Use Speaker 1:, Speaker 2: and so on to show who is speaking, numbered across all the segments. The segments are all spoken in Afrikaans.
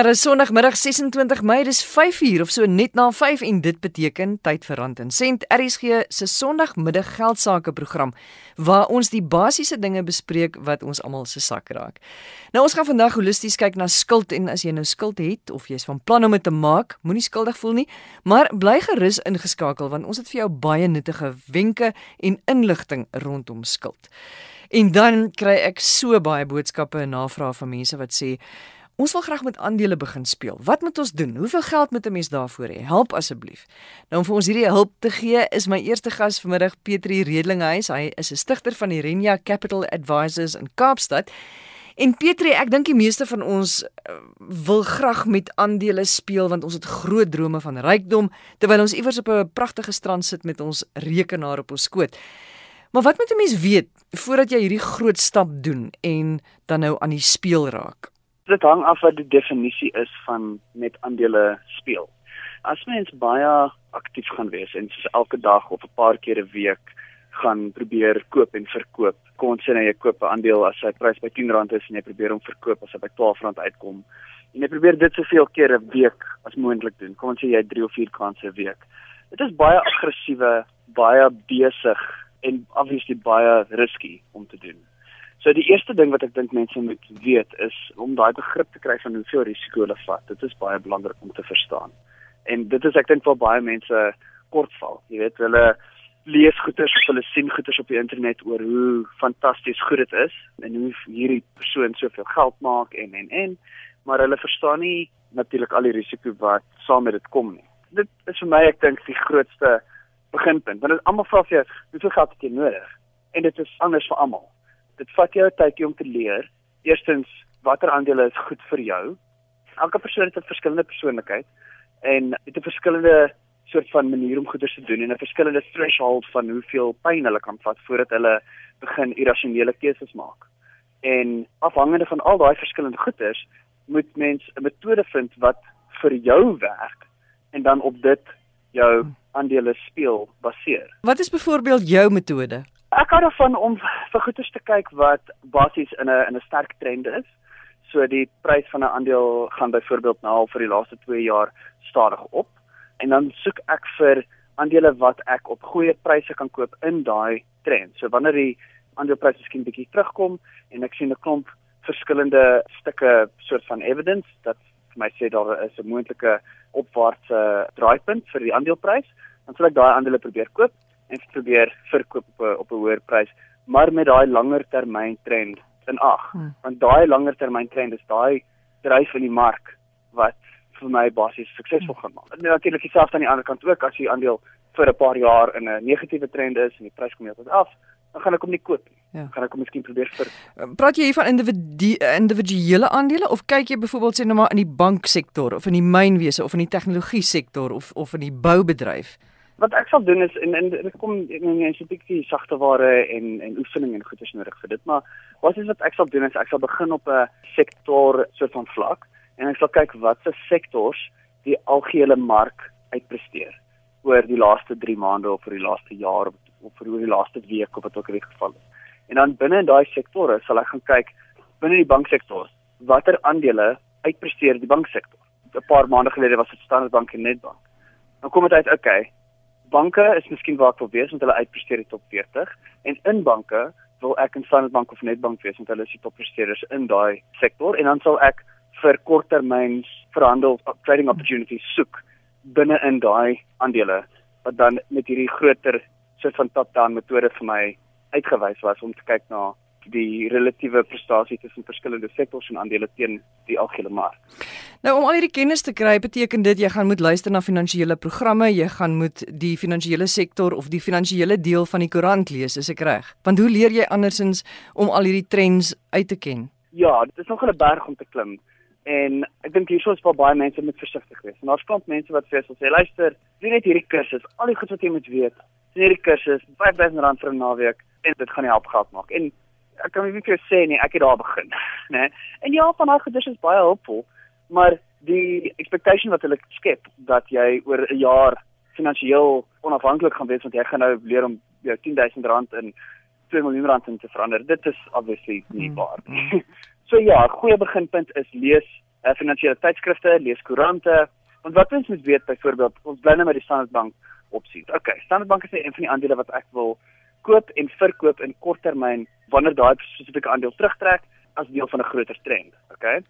Speaker 1: Ja, dis Sondagmiddag 26 Mei, dis 5uur of so net na 5 en dit beteken tyd vir Rand en Sent RSG se Sondagmiddag geldsaake program waar ons die basiese dinge bespreek wat ons almal se sak raak. Nou ons gaan vandag holisties kyk na skuld en as jy nou skuld het of jy's van plan om dit te maak, moenie skuldig voel nie, maar bly gerus ingeskakel want ons het vir jou baie nuttige wenke en inligting rondom skuld. En dan kry ek so baie boodskappe en navrae van mense wat sê Ons wil graag met aandele begin speel. Wat moet ons doen? Hoeveel geld moet 'n mens daarvoor hê? Help asseblief. Nou om vir ons hierdie hulp te gee, is my eerste gas vanmiddag Petri Redlinghuis. Hy is 'n stigter van die Renia Capital Advisors in Kaapstad. En Petri, ek dink die meeste van ons uh, wil graag met aandele speel want ons het groot drome van rykdom terwyl ons iewers op 'n pragtige strand sit met ons rekenaar op ons skoot. Maar wat moet 'n mens weet voordat jy hierdie groot stap doen en dan nou aan die speel raak?
Speaker 2: Dit hang af wat die definisie is van met aandele speel. As mens baie aktief gaan wees en soos elke dag of 'n paar keer 'n week gaan probeer koop en verkoop. Kom ons sê nou jy koop 'n aandeel as sy prys by R10 is en jy probeer hom verkoop as hy by R12 uitkom. En jy probeer dit soveel keer 'n week as moontlik doen. Kom ons sê jy het 3 of 4 kansse 'n week. Dit is baie aggressiewe, baie besig en obviously baie risky om te doen. So die eerste ding wat ek dink mense moet weet is om daai begrip te kry van hoeveel risiko hulle vat. Dit is baie belangrik om te verstaan. En dit is ek dink vir baie mense kortval. Jy weet hulle lees goeders of hulle sien goeders op die internet oor hoe fantasties goed dit is en hoe hierdie persoon soveel geld maak en en en maar hulle verstaan nie natuurlik al die risiko wat saam met dit kom nie. Dit is vir my ek dink die grootste beginpunt. Want dit almal vra vir jou, hoeveel geld het jy nodig? En dit is anders vir almal dit vat jou tyd om te leer. Eerstens, watter aandele is goed vir jou? Elke persoon het 'n verskillende persoonlikheid en het 'n verskillende soort van manier om goeie te doen en 'n verskillende threshold van hoeveel pyn hulle kan vat voordat hulle begin irrasionele keuses maak. En afhangende van al daai verskillende goeders, moet mens 'n metode vind wat vir jou werk en dan op dit jou aandele speel baseer.
Speaker 1: Wat is byvoorbeeld jou metode?
Speaker 2: Ek hou daarvan om vir goeie te kyk wat basies in 'n in 'n sterk trend is. So die prys van 'n aandeel gaan byvoorbeeld nou al vir die laaste 2 jaar stadig op en dan soek ek vir aandele wat ek op goeie pryse kan koop in daai trend. So wanneer die aandelepryse miskien bietjie terugkom en ek sien 'n klomp verskillende stukke soort van evidence dat vir my sê daar is 'n moontlike opwaartse draaipunt vir die aandeleprys, dan sal ek daai aandele probeer koop en probeer verkoop op 'n op 'n hoër prys, maar met daai langer termyn trend in ag. Hmm. Want daai langer termyn trend is daai dryf in die mark wat vir my basies suksesvol gaan maak. En natuurlik dieselfde aan die ander kant ook as jy aandeel vir 'n paar jaar in 'n negatiewe trend is en die prys kom heeltemal af, dan gaan ek hom nie koop nie. Ja. Gaan ek hom miskien probeer vir
Speaker 1: ehm, Praat jy hier van individu individuele aandele of kyk jy byvoorbeeld sê nou maar in die banksektor of in die mynwese of in die tegnologie sektor of of in die boubedryf?
Speaker 2: Wat ek sal doen is en en dit kom in 'n spesifieke sagte ware en en oefening en goeders nodig vir dit maar wat is wat ek sal doen is ek sal begin op 'n sektor soort van vlak en ek sal kyk watse sektors die algehele mark uitpresteer oor die laaste 3 maande of vir die laaste jaar of, vir oor die laaste week of wat ook al die geval is. En dan binne in daai sektore sal ek gaan kyk binne die banksektor watter aandele uitpresteer die banksektor. 'n Paar maande gelede was dit Standard Bank en Nedbank. Nou kom dit uit, okay, banke is miskien waar ek wil wees met hulle uitpresteer die top 40 en in banke wil ek in Standard Bank of Nedbank wees met hulle is die toppresteerders in daai sektor. En dan sal ek vir korttermyn verhandel trading opportunities soek binne in daai aandele wat dan met hierdie groter soort van top-down metode vir my uitgewys was om te kyk na die relatiewe prestasie tussen verskillende sektors en aandele teen die algehele mark.
Speaker 1: Nou om al hierdie kennis te kry, beteken dit jy gaan moet luister na finansiële programme, jy gaan moet die finansiële sektor of die finansiële deel van die koerant lees, is ek reg? Want hoe leer jy andersins om al hierdie trends uit te ken?
Speaker 2: Ja, dit is nog 'n berg om te klim. En ek dink hierso is vir baie mense moet versigtig wees. En daar's klomp mense wat sê, sê luister, doen net hierdie kursus, al die goed wat jy moet weet. Doen hierdie kursus, R5000 vir 'n naweek en dit gaan jou help geld maak. En ek kan nie vir jou sê nie, ek het daar begin, né? En ja, van daai goeders is baie hulpvol, maar die expectation wat hulle skep dat jy oor 'n jaar finansiëel onafhanklik gaan wees want jy gaan nou leer om jou 10000 rand in 2 miljoen rand te verander. Dit is obviously nie hmm. waar nie. so ja, 'n goeie beginpunt is lees uh, finansiële tydskrifte, lees koerante. Want wat ons moet weet byvoorbeeld, ons bly nou met die Standard Bank opsies. Okay, Standard Bank is een van die aandele wat ek wil koop en verkoop in korttermyn wanneer daai spesifieke aandeel terugtrek as deel van 'n groter trend. Okay?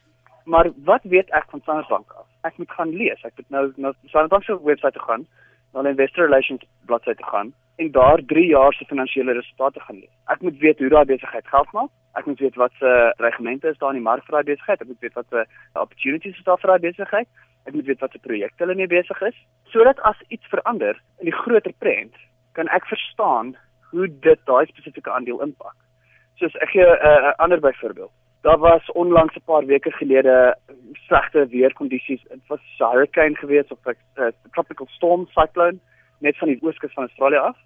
Speaker 2: Maar wat weet ek van Standard Bank af? Ek moet gaan lees. Ek moet nou na Standard Bank se webwerf toe gaan, na die investor relations bladsy toe gaan en daar 3 jaar se finansiële resultate gaan lees. Ek moet weet hoe daai besigheid geld maak. Ek moet weet wat se reglemente is daar in die mark vir daai besigheid. Ek moet weet wat se opportunities is daar vir daai besigheid. Ek moet weet wat se projekte hulle mee besig is sodat as iets verander in die groter prent, kan ek verstaan hoe dit daai spesifieke aandeel impak. Soos ek gee 'n uh, uh, ander byvoorbeeld. Daar was onlangs 'n paar weke gelede slegte weerkondisies. Dit was hurricane geweest of 'n uh, tropical storm cyclone net van die ooskus van Australië af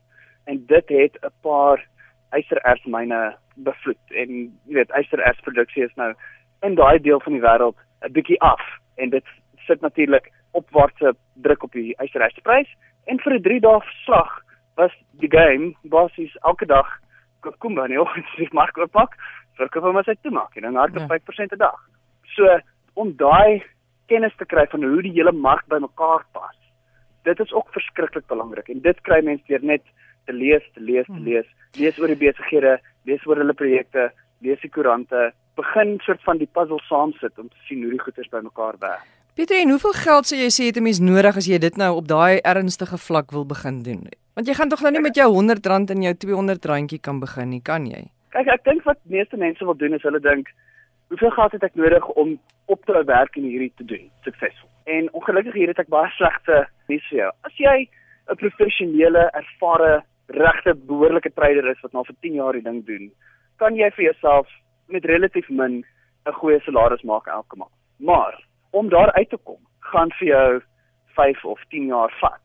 Speaker 2: en dit het 'n paar yserersmyne bevloed en jy weet yserersproduksie is nou in daai deel van die wêreld 'n bietjie af en dit sit natuurlik opwaartse druk op die yserersprys en vir 'n 3 dae slag was die game basies elke dag kom dan nie sig mark oppak verkoop hom as hy toemaak en dan hardop ja. 5% 'n dag. So om daai kennis te kry van hoe die hele mark bymekaar pas. Dit is ook verskriklik belangrik en dit kry mense deur net te lees, te lees, te hmm. lees, lees oor die besighede, lees oor hulle projekte, lees die koerante, begin soort van die puzzle saamsit om te sien hoe die goeders bymekaar werk.
Speaker 1: Pieter, en hoeveel geld sê jy sê het 'n mens nodig as jy dit nou op daai ernstige vlak wil begin doen? Want jy gaan tog nou nie met jou R100 en jou R200 kan begin nie, kan jy?
Speaker 2: Kyk, ek dink wat meeste mense wil doen is hulle dink, hoeveel geld het ek nodig om op te hou werk en hierdie te doen suksesvol? En ongelukkig hier het ek baie slegte nuus vir jou. As jy 'n professionele, ervare regte behoorlike trader is wat nou vir 10 jaar die ding doen, kan jy vir jouself met relatief min 'n goeie salaris maak elke maand. Maar om daar uit te kom, gaan vir jou 5 of 10 jaar vat.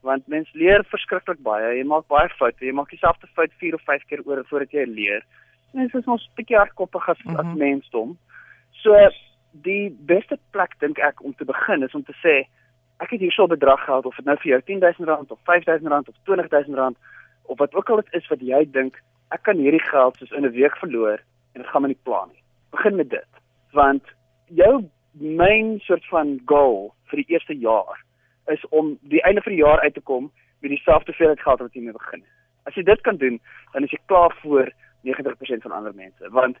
Speaker 2: Want mens leer verskriklik baie. Jy maak baie foute. Jy maak dieselfde fout 4 of 5 keer oor voordat jy leer. Mens is ons bietjie hardkoppig as, mm -hmm. as mensdom. So die beste plek dink ek om te begin is om te sê ek het hierso 'n bedrag gehad of dit nou vir jou R10000 of R5000 of R20000 of wat ook al dit is wat jy dink ek kan hierdie geld soos in 'n week verloor en dit gaan my nie pla nie. Begin met dit. Want jou main soort van goal vir die eerste jaar is om die einde van die jaar uit te kom met dieselfde hoeveelheid geld wat jy mee begin. As jy dit kan doen, dan is jy klaar voor 90% van ander mense. Want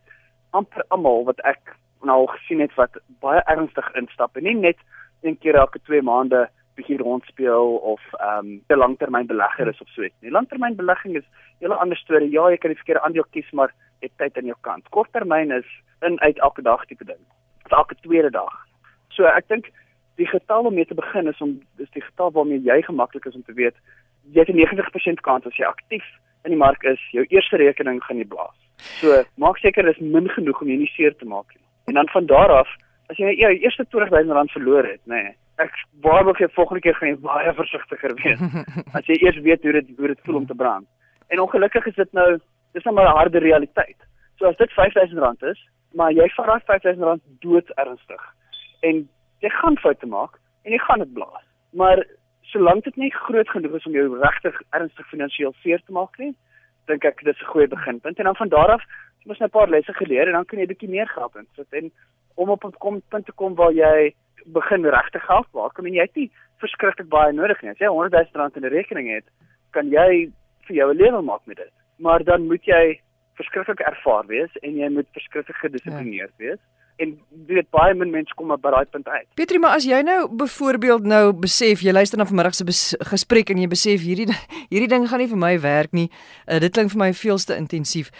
Speaker 2: amper almal wat ek nou al gesien het wat baie ernstig instap en nie net een keer elke 2 maande bietjie rondspeel of ehm um, 'n langtermynbelegger is of so iets. Die langtermynbelegging is 'n hele ander storie. Ja, jy kan die verkeerde aandeel kies, maar jy het tyd aan jou kant. Korttermyn is in uit elke dag tipe ding. Elke tweede dag. So ek dink die getal om mee te begin is om is die getal waarmee jy gemaklik is om te weet jy het 'n 90% kans as jy aktief in die mark is, jou eerste rekening gaan jy blaas. So maak seker dis min genoeg om jy nie seer te maak nie. En dan van daar af, as jy jou eerste R20000 verloor het, nê, nee, ek waarborg jy volgende keer gaan jy baie versigtiger wees as jy eers weet hoe dit hoe dit voel om te brand. En ongelukkig is dit nou dis nou maar 'n harde realiteit. So as dit R5000 is, maar jy vat daai R5000 dood ernstig en jy gaan foute maak en jy gaan dit blaas. Maar solank dit nie groot genoeg is om jou regtig ernstig finansiëel seer te maak nie, dink ek dis 'n goeie beginpunt en dan van daar af jy moet net 'n paar lesse geleer en dan kan jy 'n bietjie meer geld insit en om op 'n punt te kom waar jy begin regte geld maak. Ek meen jy het nie verskriklik baie nodig nie. As jy 100 000 rand in 'n rekening het, kan jy vir jou 'n lewe maak met dit. Maar dan moet jy verskriklik ervaar wees en jy moet verskriklik gedissiplineerd ja. wees. En dit baie min mense kom op daai punt uit.
Speaker 1: Pietrie, maar as jy nou byvoorbeeld nou besef, jy luister na vanmiddag se gesprek en jy besef hierdie hierdie ding gaan nie vir my werk nie. Uh, dit klink vir my veelste intensief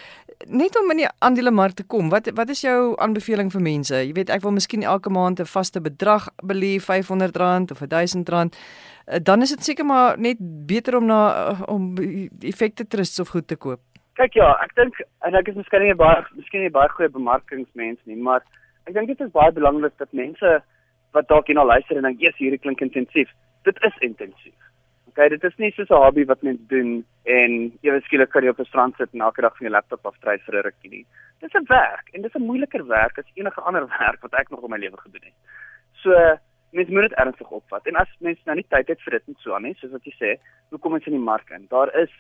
Speaker 1: net om in die aandelemark te kom, wat wat is jou aanbeveling vir mense? Jy weet, ek wil miskien elke maand 'n vaste bedrag belê, R500 of R1000. Eh, dan is dit seker maar net beter om na eh, om effekte trusts of goed te koop.
Speaker 2: Kyk ja, ek dink en ek is miskien nie baie miskien nie baie goeie bemarkingsmens nie, maar ek dink dit is baie belangrik dat mense wat dalk hier na luister en dink, "Jesus, hierdie klink intensief." Dit is intensief. Okay, dit is nie soos 'n hobby wat mens doen en ewe skielik kan jy op 'n strand sit en elke dag van jou laptop aftrek vir 'n rukkie nie. Dit is 'n werk en dit is 'n moeiliker werk as enige ander werk wat ek nog in my lewe gedoen het. So, mens moet dit ernstig opvat. En as mens nou nie tyd het vir dit en so aan nie, soos wat jy sê, hoe kom ons in die mark in? Daar is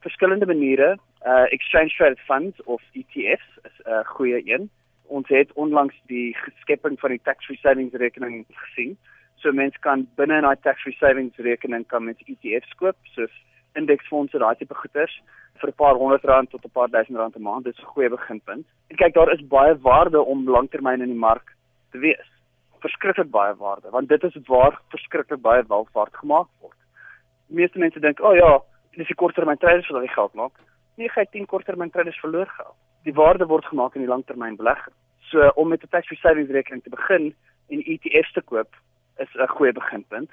Speaker 2: verskillende maniere, uh exchange traded funds of ETFs is 'n uh, goeie een Ons het onlangs die skepping van die tax-free savings rekening gesien. So mense kan binne in daai tax-free savings rekening kan mens ETF's koop, soos indeksfondse, daai tipe goederes vir 'n paar honderd rand tot 'n paar duisend rand 'n maand. Dit is 'n goeie beginpunt. En kyk, daar is baie waarde om langtermyn in die mark te wees. Verskriklik baie waarde, want dit is waar verskriklik baie welvaart gemaak word. Die meeste mense dink, "O oh ja, dis 'n korttermyn traders wat die geld maak." Nee, jy 10 korttermyn traders verloor geld. Die waarde word gemaak in die langtermyn belegging. So om met 'n tax-free savings rekening te begin en ETF's te koop is 'n goeie beginpunt.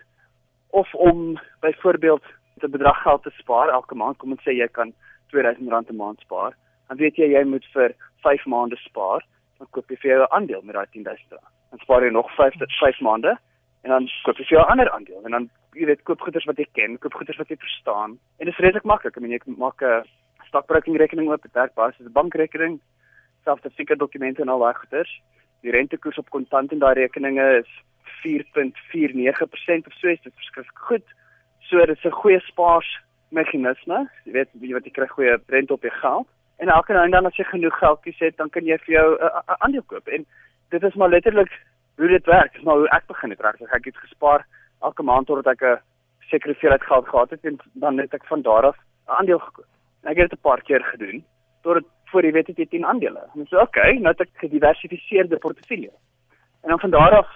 Speaker 2: Of om byvoorbeeld 'n bedrag geld te spaar elke maand, kom ons sê jy kan R2000 'n maand spaar, dan weet jy jy moet vir 5 maande spaar, dan koop jy vir jou 'n aandeel met daai R10000. Dan spaar jy nog 5 5 maande en dan koop jy vir jou 'n ander aandeel en dan jy weet koop goederes wat jy ken, koop goederes wat jy verstaan. En dit is redelik maklik. Ek meen jy maak 'n stokbroking oop, 'n werk basis 'n bankrekening, selfs 'n seker dokumente en al daai goederes. Die rentekoers op kontant in daai rekeninge is 4.49% of so, dit is verskriklik goed. So dit is 'n goeie spaars meganisme. Jy weet jy wat jy kry goeie rente op jou geld. En elke nou en dan as jy genoeg geldjies het, dan kan jy vir jou 'n aandeel koop. En dit is maar letterlik hoe dit werk. Dis maar hoe ek begin het regtig. Ek het gespaar elke maand totdat ek 'n sekere hoeveelheid geld gehad het en dan het ek van daar af 'n aandeel gekoop. En ek het dit 'n paar keer gedoen totdat voor jy weet het jy 10 aandele. En so oké, okay, nou het ek gediversifiseerde portefeulje. En dan van daar af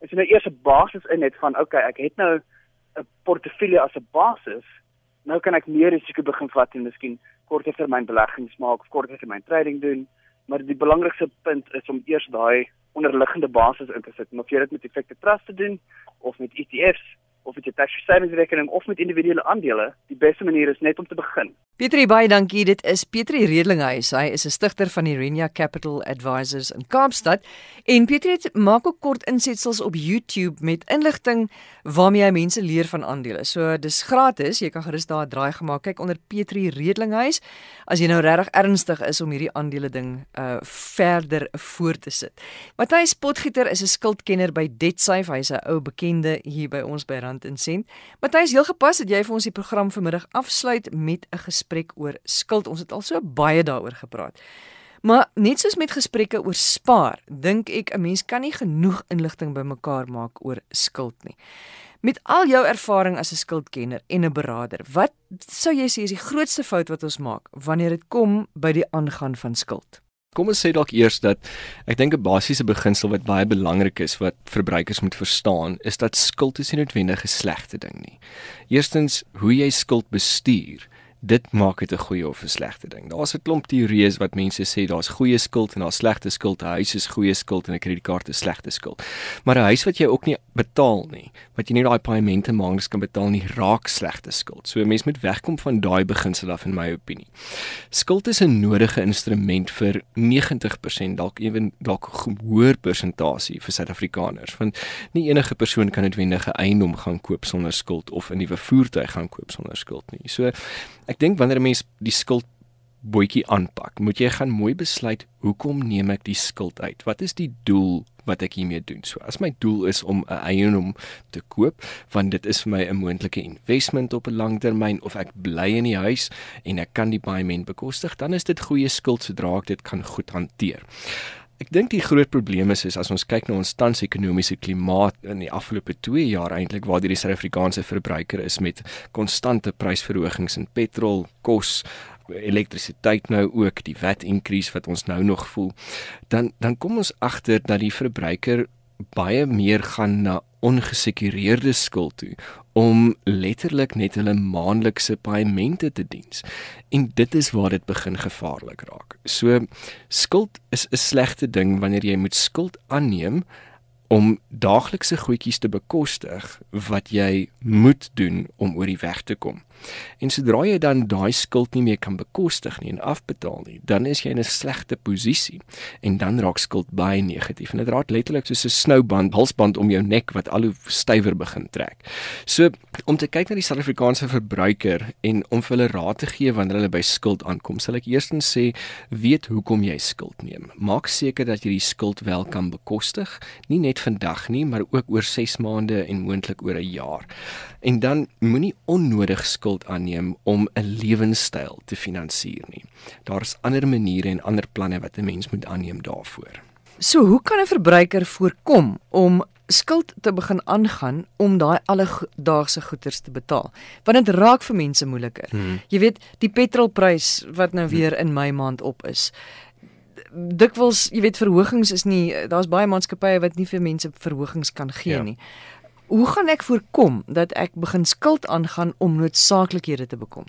Speaker 2: is jy nou eers 'n basis in net van okay, ek het nou 'n portefeulje as 'n basis nou kan ek meer risiko begin vat en miskien korttermyn beleggings maak of korttermyn trading doen, maar die belangrikste punt is om eers daai onderliggende basis in te sit. Of jy dit met effekte trust te doen of met ETF's of met 'n tax savings rekening of met individuele aandele, die beste manier is net om te begin.
Speaker 1: Pietrie baie dankie. Dit is Pietrie Redlinghuis. Hy is 'n stigter van die Renia Capital Advisors in Kaapstad. En Pietrie maak ook kort insetsels op YouTube met inligting waarmee hy mense leer van aandele. So dis gratis. Jy kan gerus daar 'n draai gemaak. Kyk onder Pietrie Redlinghuis as jy nou regtig ernstig is om hierdie aandele ding uh verder voort te sit. Matthys Potgieter is 'n skuldkenner by DebtSafe. Hy's 'n ou bekende hier by ons by Rand en Sent. Matthys, heel gepas dat jy vir ons die program vanmiddag afsluit met 'n gesprek oor skuld. Ons het al so baie daaroor gepraat. Maar net soos met gesprekke oor spaar, dink ek 'n mens kan nie genoeg inligting bymekaar maak oor skuld nie. Met al jou ervaring as 'n skuldkenner en 'n beraader, wat sou jy sê is die grootste fout wat ons maak wanneer dit kom by die aangaan van skuld?
Speaker 3: Kom ons sê dalk eers dat ek dink 'n basiese beginsel wat baie belangrik is wat verbruikers moet verstaan, is dat skuld is nie noodwendig 'n slegte ding nie. Eerstens, hoe jy skuld bestuur dit maak dit 'n goeie of 'n slegte ding. Daar's 'n klomp teorieë wat mense sê daar's goeie skuld en daar's slegte skuld. 'n Huis is goeie skuld en 'n kredietkaart is slegte skuld. Maar 'n huis wat jy ook nie betaal nie, wat jy nie daai paemente maandeliks kan betaal nie, raak slegte skuld. So 'n mens moet wegkom van daai beginsel af in my opinie. Skuld is 'n nodige instrument vir 90% dalk ewen dalk hoër persentasie vir Suid-Afrikaners, want nie enige persoon kan noodwendig 'n eiendom gaan koop sonder skuld of 'n nuwe voertuig gaan koop sonder skuld nie. So Ek dink wanneer 'n mens die skuld bootjie aanpak, moet jy gaan mooi besluit hoekom neem ek die skuld uit? Wat is die doel wat ek hiermee doen? So as my doel is om 'n eiendom te koop, want dit is vir my 'n moontlike investment op 'n langtermyn of ek bly in die huis en ek kan die paaiement bekostig, dan is dit goeie skuld sodra ek dit kan goed hanteer. Ek dink die groot probleem is, is as ons kyk na ons tans ekonomiese klimaat in die afgelope 2 jaar eintlik waar die Suid-Afrikaanse verbruiker is met konstante prysverhogings in petrol, kos, elektrisiteit nou ook die VAT increase wat ons nou nog voel, dan dan kom ons agter dat die verbruiker baie meer gaan na ongesekureerde skuld toe om letterlik net hulle maandelikse paemente te diens. En dit is waar dit begin gevaarlik raak. So skuld is 'n slegte ding wanneer jy moet skuld aanneem om daaglikse goedjies te bekostig wat jy moet doen om oor die weg te kom. En sodra jy dan daai skuld nie meer kan bekostig nie en afbetaal nie, dan is jy in 'n slegte posisie en dan raak skuld baie negatief en dit raak letterlik soos 'n snouband, halsband om jou nek wat al hoe stywer begin trek. So om te kyk na die Suid-Afrikaanse verbruiker en om vir hulle raad te gee wanneer hulle by skuld aankom, sal ek eerstens sê weet hoekom jy skuld neem. Maak seker dat jy die skuld wel kan bekostig, nie net vandag nie, maar ook oor 6 maande en moontlik oor 'n jaar. En dan moenie onnodig skuld aanneem om 'n lewenstyl te finansier nie. Daar's ander maniere en ander planne wat 'n mens moet aanneem daarvoor.
Speaker 1: So hoe kan 'n verbruiker voorkom om skuld te begin aangaan om daai alledaagse goederes te betaal? Want dit raak vir mense moeiliker. Hmm. Jy weet, die petrolprys wat nou weer in my maand op is. Dikwels, jy weet, verhogings is nie daar's baie maatskappye wat nie vir mense verhogings kan gee ja. nie. Hoe gaan ek voorkom dat ek begin skuld aangaan om noodsaaklikhede te bekom?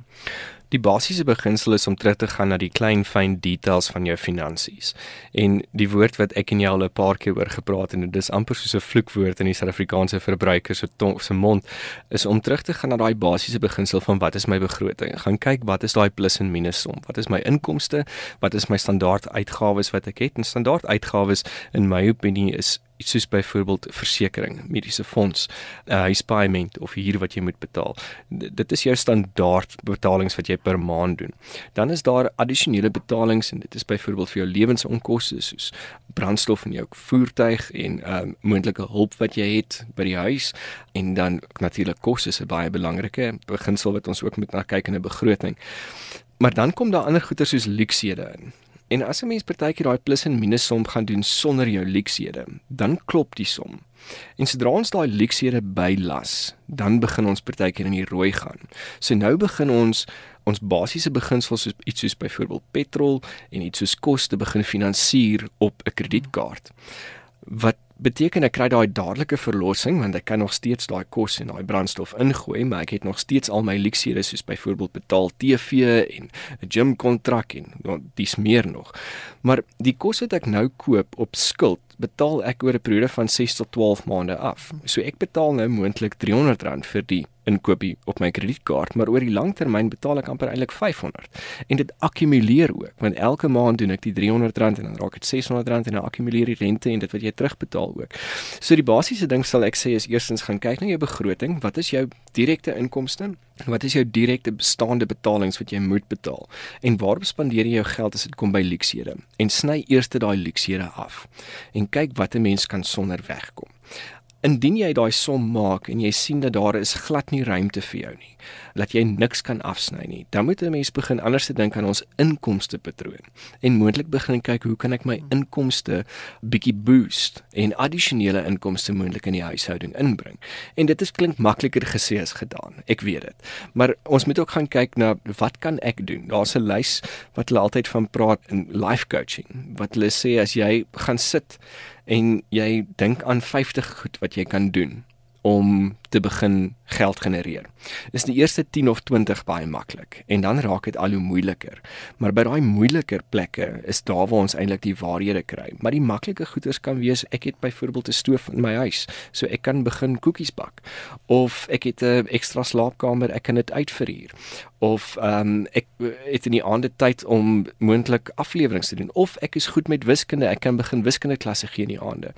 Speaker 3: Die basiese beginsel is om terug te gaan na die klein fyn details van jou finansies. En die woord wat ek en jy al 'n paar keer oor gepraat het en dit is amper soos 'n vloekwoord in die Suid-Afrikaanse verbruiker se se mond is om terug te gaan na daai basiese beginsel van wat is my begroting? Gaan kyk wat is daai plus en minus som? Wat is my inkomste? Wat is my standaard uitgawes wat ek het? En standaard uitgawes in my opinie is soos byvoorbeeld versekerings, mediese fonds, uh, huispaaiement of huur wat jy moet betaal. D dit is jou standaard betalings wat jy per maand doen. Dan is daar addisionele betalings en dit is byvoorbeeld vir jou lewensonkoste soos brandstof in jou voertuig en um, moontlike hulp wat jy het by die huis en dan natuurlik kos is 'n baie belangrike beginsel wat ons ook moet na kyk in 'n begroting. Maar dan kom daar ander goeder soos luksede in. En as 'n mens partykeer daai plus en minus som gaan doen sonder jou luksede, dan klop die som. En sodra ons daai luksede bylas, dan begin ons partykeer in die rooi gaan. So nou begin ons ons basiese beginsels soos iets soos byvoorbeeld petrol en iets soos kos te begin finansier op 'n kredietkaart. Wat beteken ek kry daai dadelike verlossing want ek kan nog steeds daai kos en daai brandstof ingooi maar ek het nog steeds al my luksede soos byvoorbeeld betaal TV en 'n gym kontrak en dis meer nog. Maar die kos wat ek nou koop op skuld betaal ek oor 'n periode van 6 tot 12 maande af so ek betaal nou moontlik R300 vir die inkopie op my kredietkaart, maar oor die lang termyn betaal ek amper eintlik 500. En dit akkumuleer ook, want elke maand doen ek die R300 en dan raak dit R600 en dan akkumuleer die rente en dit wat jy terugbetaal ook. So die basiese ding sal ek sê is eerstens gaan kyk na jou begroting, wat is jou direkte inkomste? Wat is jou direkte bestaande betalings wat jy moet betaal? En waar spandeer jy jou geld as dit kom by luksede? En sny eers daai luksede af. En kyk wat 'n mens kan sonder wegkom. Indien jy daai som maak en jy sien dat daar is glad nie ruimte vir jou nie, dat jy niks kan afsny nie, dan moet 'n mens begin anders te dink aan ons inkomste patroon en moontlik begin kyk hoe kan ek my inkomste bietjie boost en addisionele inkomste moontlik in die huishouding inbring. En dit is klink makliker gesê as gedaan. Ek weet dit. Maar ons moet ook gaan kyk na wat kan ek doen? Daar's 'n lys wat hulle altyd van praat in life coaching. Wat hulle sê as jy gaan sit en jy dink aan 50 goed wat jy kan doen om te begin geld genereer. Is die eerste 10 of 20 baie maklik en dan raak dit al hoe moeiliker. Maar by daai moeiliker plekke is daar waar ons eintlik die waarhede kry. Maar die maklike goeders kan wees ek het byvoorbeeld 'n stoof in my huis, so ek kan begin koekies bak of ek het 'n ekstra slaapkamer, ek kan dit uitverhuur of ehm um, ek het in die aande tyd om moontlik afleweringe te doen of ek is goed met wiskunde, ek kan begin wiskunde klasse gee in die aande.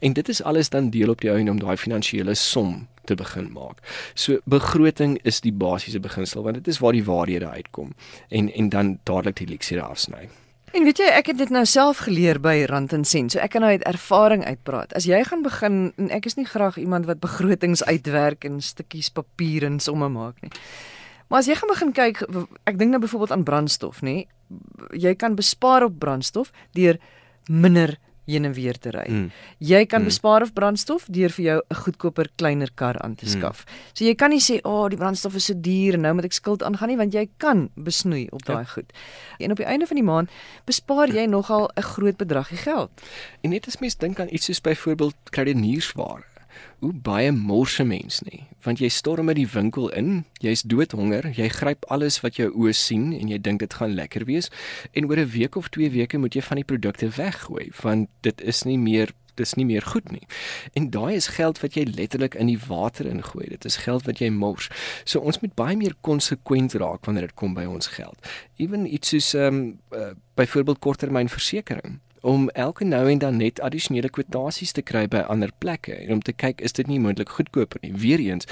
Speaker 3: En dit is alles dan deel op die einde om daai finansiële som te begin maak. So begroting is die basiese beginsel want dit is waar die waarhede uitkom en en dan dadelik die leksiere afsny.
Speaker 1: En weet jy, ek het dit nou self geleer by Rand en Sent. So ek kan nou uit ervaring uitpraat. As jy gaan begin en ek is nie graag iemand wat begrotings uitwerk en stukkies papier en somme maak nie. Maar as jy gaan begin kyk, ek dink nou byvoorbeeld aan brandstof, nê? Jy kan bespaar op brandstof deur minder heen en weer te ry. Mm. Jy kan mm. bespaar op brandstof deur vir jou 'n goedkoper kleiner kar aan te mm. skaf. Mm. So jy kan nie sê, "O, oh, die brandstof is so duur en nou moet ek skuld aangaan nie," want jy kan besnoei op daai ja. goed. En op die einde van die maand bespaar jy nogal 'n groot bedragie geld.
Speaker 3: En net as mens dink aan iets soos byvoorbeeld kredieniersware hoe baie morse mens nie want jy storm met die winkel in jy's doodhonger jy gryp alles wat jou oë sien en jy dink dit gaan lekker wees en oor 'n week of 2 weke moet jy van die produkte weggooi want dit is nie meer dis nie meer goed nie. En daai is geld wat jy letterlik in die water ingooi. Dit is geld wat jy mors. So ons moet baie meer konsekwent raak wanneer dit kom by ons geld. Ewen iets soos ehm um, uh, byvoorbeeld korttermynversekering om elke nou en dan net addisionele kwotasies te kry by ander plekke en om te kyk is dit nie moontlik goedkoper nie. Weereens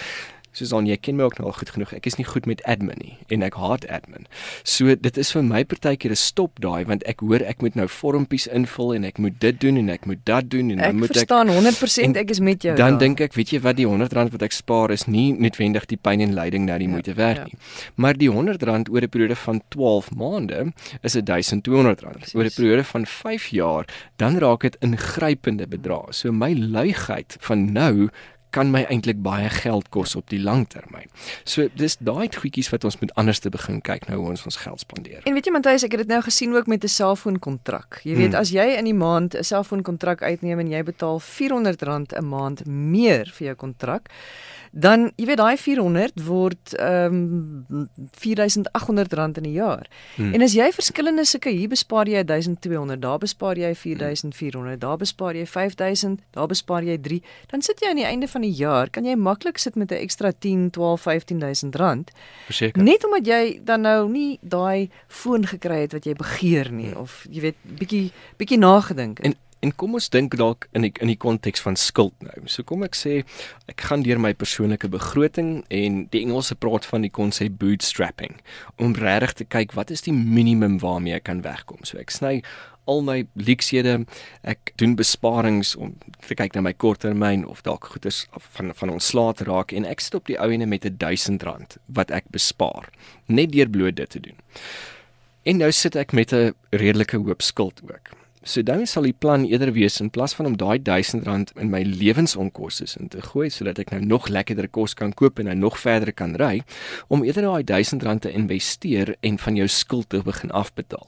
Speaker 3: Susan, jy ken my ook nou al goed genoeg. Ek is nie goed met admin nie en ek haat admin. So dit is vir my partykeer 'n stop daai want ek hoor ek moet nou vormpies invul en ek moet dit doen en ek moet dat doen en
Speaker 1: dan
Speaker 3: moet
Speaker 1: ek verstaan 100% ek is met jou.
Speaker 3: Dan dink ek, weet jy wat die R100 wat ek spaar is nie noodwendig die pyn en lyding nou die ja, moeite werd ja. nie. Maar die R100 oor 'n periode van 12 maande is R1200. Oor 'n periode van 5 jaar dan raak dit ingrypende bedrae. So my luigheid van nou kan my eintlik baie geld kos op die lang termyn. So dis daai goedjies wat ons moet anders te begin kyk nou hoe ons ons geld spandeer.
Speaker 1: En weet jy Matthys, ek het dit nou gesien ook met 'n selfoonkontrak. Jy weet hmm. as jy in die maand 'n selfoonkontrak uitneem en jy betaal R400 'n maand meer vir jou kontrak, dan jy weet daai 400 word ehm um, R4800 in 'n jaar. Hmm. En as jy verskillende sulke hier bespaar jy 1200, daar bespaar jy 4400, daar bespaar jy 5000, daar bespaar jy 3, dan sit jy aan die einde van die jaar kan jy maklik sit met 'n ekstra 10, 12, 15000 rand.
Speaker 3: Verseker.
Speaker 1: Net omdat jy dan nou nie daai foon gekry het wat jy begeer nie hmm. of jy weet bietjie bietjie nagedink
Speaker 3: het. En En kom ons dink dalk in die in die konteks van skuld nou. So kom ek sê ek gaan deur my persoonlike begroting en die Engelse praat van die konsep bootstrapping om regtig te kyk wat is die minimum waarmee ek kan wegkom. So ek sny al my leksede, ek doen besparings om te kyk na my korttermyn of dalk goeders van van ons slaat raak en ek stop die ou ene met 'n R1000 wat ek bespaar net deur bloot dit te doen. En nou sit ek met 'n redelike hoop skuld ook. So dan sal die plan eerder wees in plaas van om daai R1000 in my lewensonkoste in te gooi sodat ek nou nog lekkerder kos kan koop en nou nog verder kan ry, om eerder daai R1000 te investeer en van jou skuld te begin afbetaal.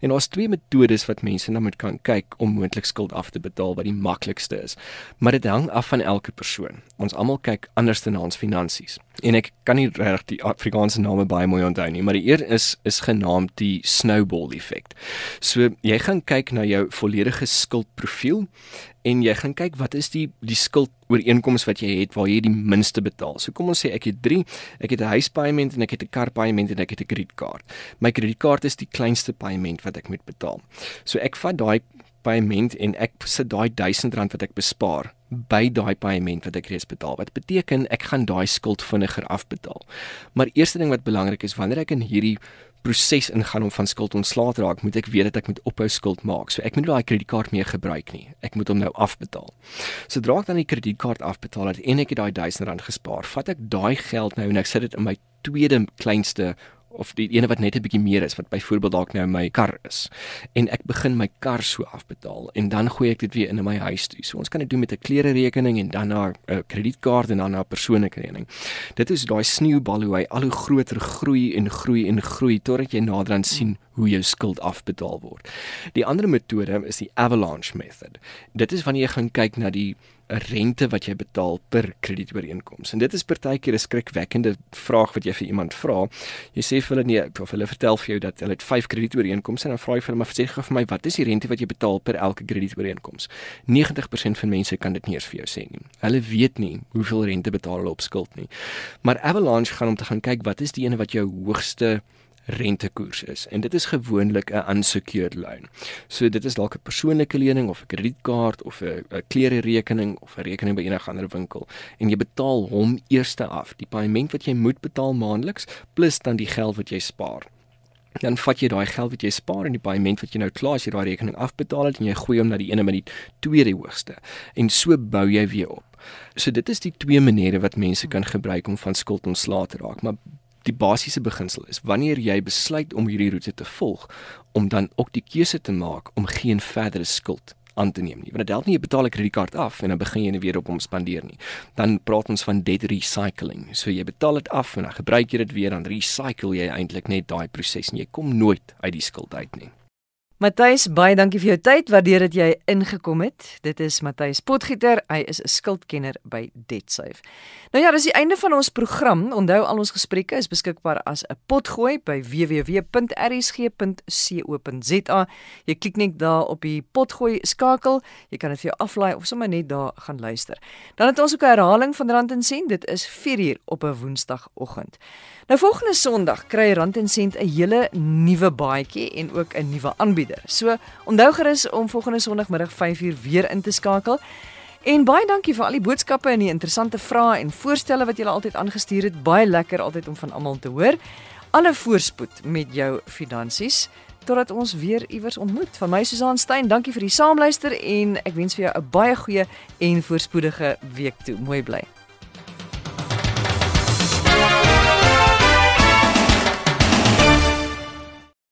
Speaker 3: En daar's twee metodes wat mense nou moet kan kyk om moontlik skuld af te betaal wat die maklikste is. Maar dit hang af van elke persoon. Ons almal kyk anders na ons finansies. En ek kan nie regtig die Afrikaanse name baie mooi onthou nie, maar die een is is genaamd die snowball effek. So jy gaan kyk na jou volledige skuldprofiel en jy gaan kyk wat is die die skuldooreenkomste wat jy het waar jy die minste betaal. So kom ons sê ek het 3, ek het 'n huispaaiement en ek het 'n karpaaiement en ek het 'n kredietkaart. My kredietkaart is die kleinste paaiement wat ek moet betaal. So ek vat daai paaiement en ek sit daai R1000 wat ek bespaar by daai paaiement wat ek reeds betaal. Wat beteken ek gaan daai skuld vinniger afbetaal. Maar eerste ding wat belangrik is wanneer ek in hierdie proses ingaan om van skuld ontslae te raak, moet ek weet dat ek moet ophou skuld maak. So ek moet daai kredietkaart meer gebruik nie. Ek moet hom nou afbetaal. Sodra ek dan die kredietkaart afbetaal het en ek het daai R1000 gespaar, vat ek daai geld nou en ek sit dit in my tweede kleinste of die ene wat net 'n bietjie meer is wat byvoorbeeld dalk nou my kar is en ek begin my kar so afbetaal en dan gooi ek dit weer in my huis toe. So ons kan dit doen met 'n klere rekening en dan na 'n kredietkaart en dan na 'n persoonlike rekening. Dit is daai sneeubal hoe hy al hoe groter groei en groei en groei totdat jy naderhand sien hoe jou skuld afbetaal word. Die ander metode is die avalanche method. Dit is wanneer jy gaan kyk na die 'n rente wat jy betaal per kredietooreenkoms. En dit is partykeer 'n skrikwekkende vraag wat jy vir iemand vra. Jy sê vir hulle nee, of hulle vertel vir jou dat hulle het 5 kredietooreenkomste en dan vra jy vir hulle maar sê gou vir my wat is die rente wat jy betaal per elke kredietooreenkoms? 90% van mense kan dit nie eens vir jou sê nie. Hulle weet nie hoeveel rente betaal hulle op skuld nie. Maar Avalanche gaan om te gaan kyk wat is die ene wat jou hoogste rentekoers is en dit is gewoonlik 'n unsecured loan. So dit is dalk 'n persoonlike lening of 'n kredietkaart of 'n klere rekening of 'n rekening by enige ander winkel en jy betaal hom eerste af, die paaiement wat jy moet betaal maandeliks plus dan die geld wat jy spaar. Dan vat jy daai geld wat jy spaar en die paaiement wat jy nou klaar as jy daai rekening afbetaal het en jy gooi hom na die ene met die tweede hoogste en so bou jy weer op. So dit is die twee maniere wat mense kan gebruik om van skuld ontslae te raak, maar die basiese beginsel is wanneer jy besluit om hierdie roete te volg om dan ook die keuse te maak om geen verdere skuld aan te neem nie. Want dit help nie jy betaal 'n kredietkaart af en dan begin jy net weer op hom spandeer nie. Dan praat ons van debt recycling. So jy betaal dit af en dan gebruik jy dit weer dan recycle jy eintlik net daai proses en jy kom nooit uit die skuld uit nie.
Speaker 1: Matthys, baie dankie vir jou tyd. Waardeer dit jy ingekom het. Dit is Matthys Potgieter. Hy is 'n skuldkenner by DebtSafe. Nou ja, dis die einde van ons program. Onthou al ons gesprekke is beskikbaar as 'n potgooi by www.rsg.co.za. Jy klik net daar op die potgooi skakel. Jy kan dit vir jou aflaai of sommer net daar gaan luister. Dan het ons ook 'n herhaling van Rand en Sent. Dit is 4uur op 'n Woensdagoggend. Nou volgende Sondag kry Rand en Sent 'n hele nuwe baadjie en ook 'n nuwe aanbieder. So onthou gerus om volgende Sondagmiddag 5uur weer in te skakel. En baie dankie vir al die boodskappe en die interessante vrae en voorstelle wat julle altyd aangestuur het. Baie lekker altyd om van almal te hoor. Alle voorspoed met jou finansies totdat ons weer iewers ontmoet. Van my Susan Stein, dankie vir die saamluister en ek wens vir jou 'n baie goeie en voorspoedige week toe. Mooi bly.